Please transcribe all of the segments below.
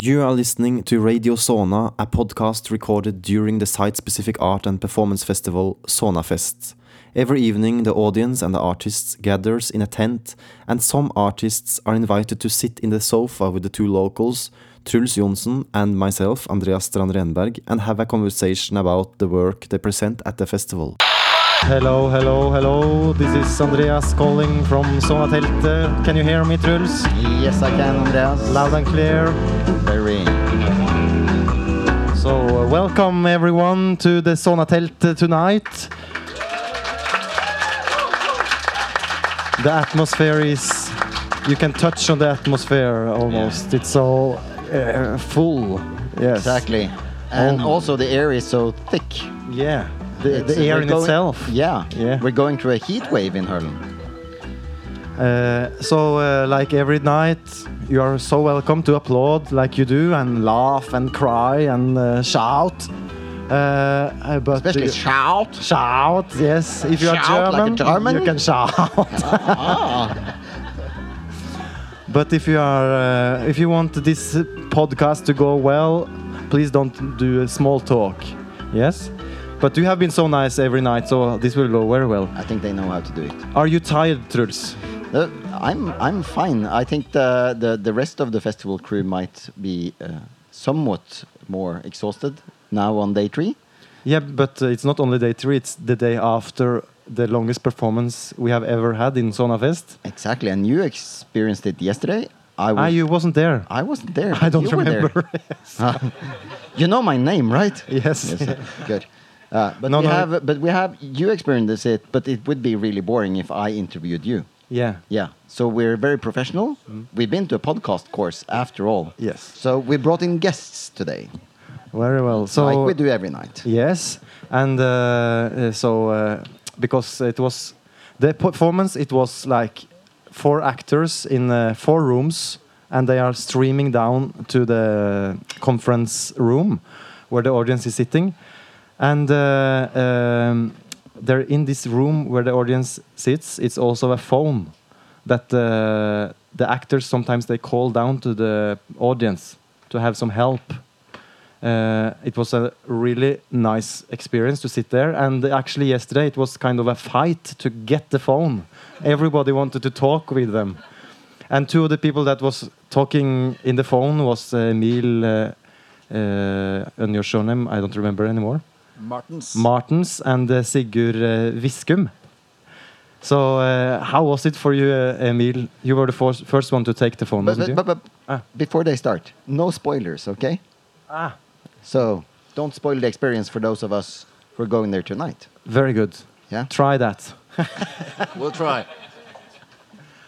You are listening to Radio Sona, a podcast recorded during the site specific art and performance festival Sonafest. Every evening, the audience and the artists gathers in a tent, and some artists are invited to sit in the sofa with the two locals, Truls Johnsen and myself, Andreas Strand Renberg, and have a conversation about the work they present at the festival. Hello, hello, hello. This is Andreas calling from Sonatelte. Can you hear me, Truls? Yes, I can, Andreas. Loud and clear. Very. So, uh, welcome everyone to the Sonatelte tonight. The atmosphere is. You can touch on the atmosphere almost. It's all uh, full. Yes. Exactly. And Oh. also, the air is so thick. Yeah. The, the air in going- itself. Yeah. Yeah. We're going through a heat wave in Hurlen. Uh, so, uh, like every night, you are so welcome to applaud like you do and laugh and cry and uh, shout. Uh, uh, but Especially shout. shout, yes. If you are Shout like a German, German? you can shout. Ah. but if you are, uh, if you want this podcast to go well, please don't do a small talk. Yes. But you have been so nice every night, so this will go very well. I think they know how to do it. Are you tired, Truls? Uh, I'm I'm fine. I think the, the, the rest of the festival crew might be uh, somewhat more exhausted now on day three. Yeah, but uh, it's not only day three; it's the day after the longest performance we have ever had in Sånafest. Exactly. And you experienced it yesterday. I was, Ah, you wasn't there. I wasn't there. I don't you remember. You know my name, right? yes. Yes, good. Uh, but No, we no, have, but we have you experienced it, but it would be really boring if I interviewed you. yeah. Yeah. So we're very professional. We've been to a podcast course after all. Yes. So we brought in guests today, Very well. So like we do every night. yes, and uh, uh, so uh, because it was the performance, it was like four actors in uh, four rooms, and they are streaming down to the conference room where the audience is sitting, and. Uh, um, there in this room where the audience sits, it's also a phone that uh, the actors sometimes they call down to the audience to have some help. Uh, it was a really nice experience to sit there, and actually yesterday it was kind of a fight to get the phone. Everybody wanted to talk with them, and two of the people that was talking in the phone was uh, Emil uh, uh, and your surname I don't remember anymore. Martens. Martens and uh, Sigurd uh, Viskum. So, uh, how was it for you, uh, Emil? You were the first, first one to take the phone, But, wasn't but, you? but, but Ah. before they start, no spoilers, okay? ah, So don't spoil the experience for those of us who are going there tonight. very good. Yeah. Try that. We'll try.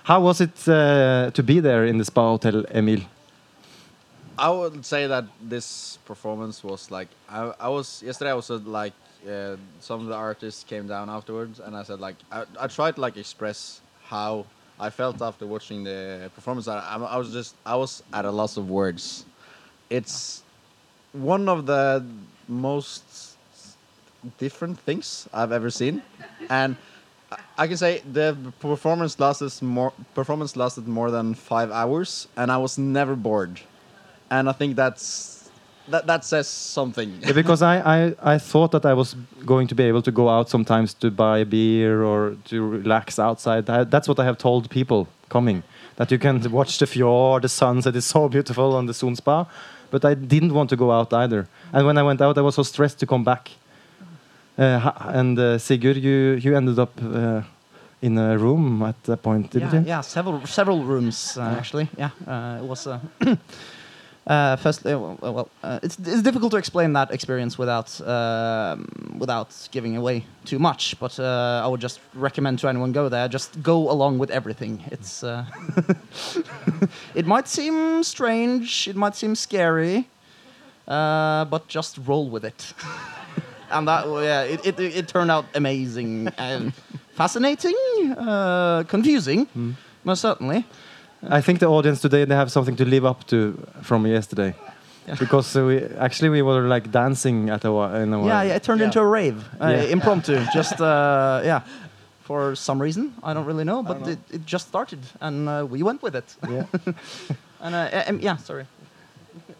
How was it uh, to be there in the spa hotel, Emil? I would say that this performance was like I, I was yesterday. I was uh, like uh, some of the artists came down afterwards, and I said like I, I tried to like express how I felt after watching the performance. I, I, was just I was at a loss of words. It's one of the most different things I've ever seen, and I- I can say the performance lasted more performance lasted more than five hours, and I was never bored, and I think that's that that says something. Yeah, because I, I, I thought that I was going to be able to go out sometimes to buy a beer or to relax outside. That's what I have told people coming. That you can watch the fjord, the sunset is so beautiful on the Son Spa. But I didn't want to go out either. And when I went out, I was so stressed to come back. Uh, and uh, Sigurd, you, you ended up uh, in a room at that point, didn't yeah, you? yeah, several several rooms uh, actually. Yeah, uh, it was. Uh, uh, first, uh, well, uh, it's it's difficult to explain that experience without um, without giving away too much. But uh, I would just recommend to anyone go there. Just go along with everything. It's. Uh, it might seem strange. It might seem scary. Uh, but just roll with it. and that, yeah, it, it, it turned out amazing and fascinating, uh, confusing, most certainly. I think the audience today they have something to live up to from yesterday, because uh, we actually we were like dancing at a whi- in a Yeah, yeah, it turned Yeah. into a rave, uh, Yeah. impromptu, just uh, yeah, for some reason I don't really know, but It, it just started and uh, we went with it. Yeah. And uh, em- yeah, sorry.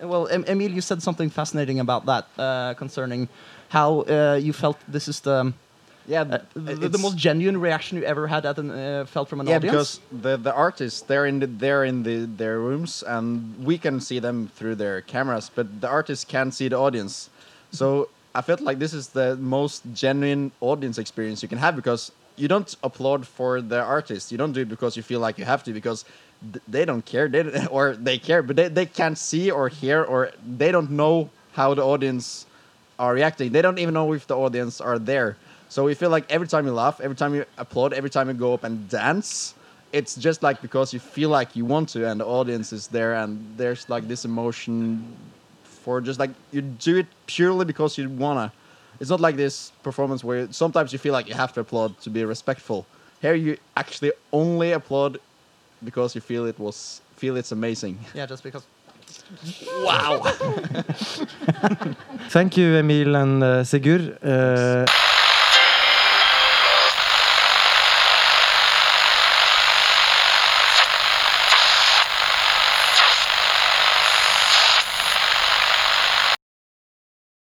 Well, em- Emil, you said something fascinating about that uh, concerning how uh, you felt this is the Yeah, uh, the, the most genuine reaction you ever had at an, uh, felt from an yeah, audience. because the the artists they're in the, they're in the their rooms and we can see them through their cameras, but the artists can't see the audience. So I felt like this is the most genuine audience experience you can have because you don't applaud for the artist. You don't do it because you feel like you have to because th- they don't care. They don't- or they care, but they, they can't see or hear or they don't know how the audience are reacting. They don't even know if the audience are there. So we feel like every time you laugh, every time you applaud, every time you go up and dance, it's just like because you feel like you want to, and the audience is there, and there's like this emotion for just like you do it purely because you wanna. It's not like this performance where sometimes you feel like you have to applaud to be respectful. Here you actually only applaud because you feel it was feel it's amazing. yeah, just because. Wow. Thank you, Emil and uh, Sigurd. Uh,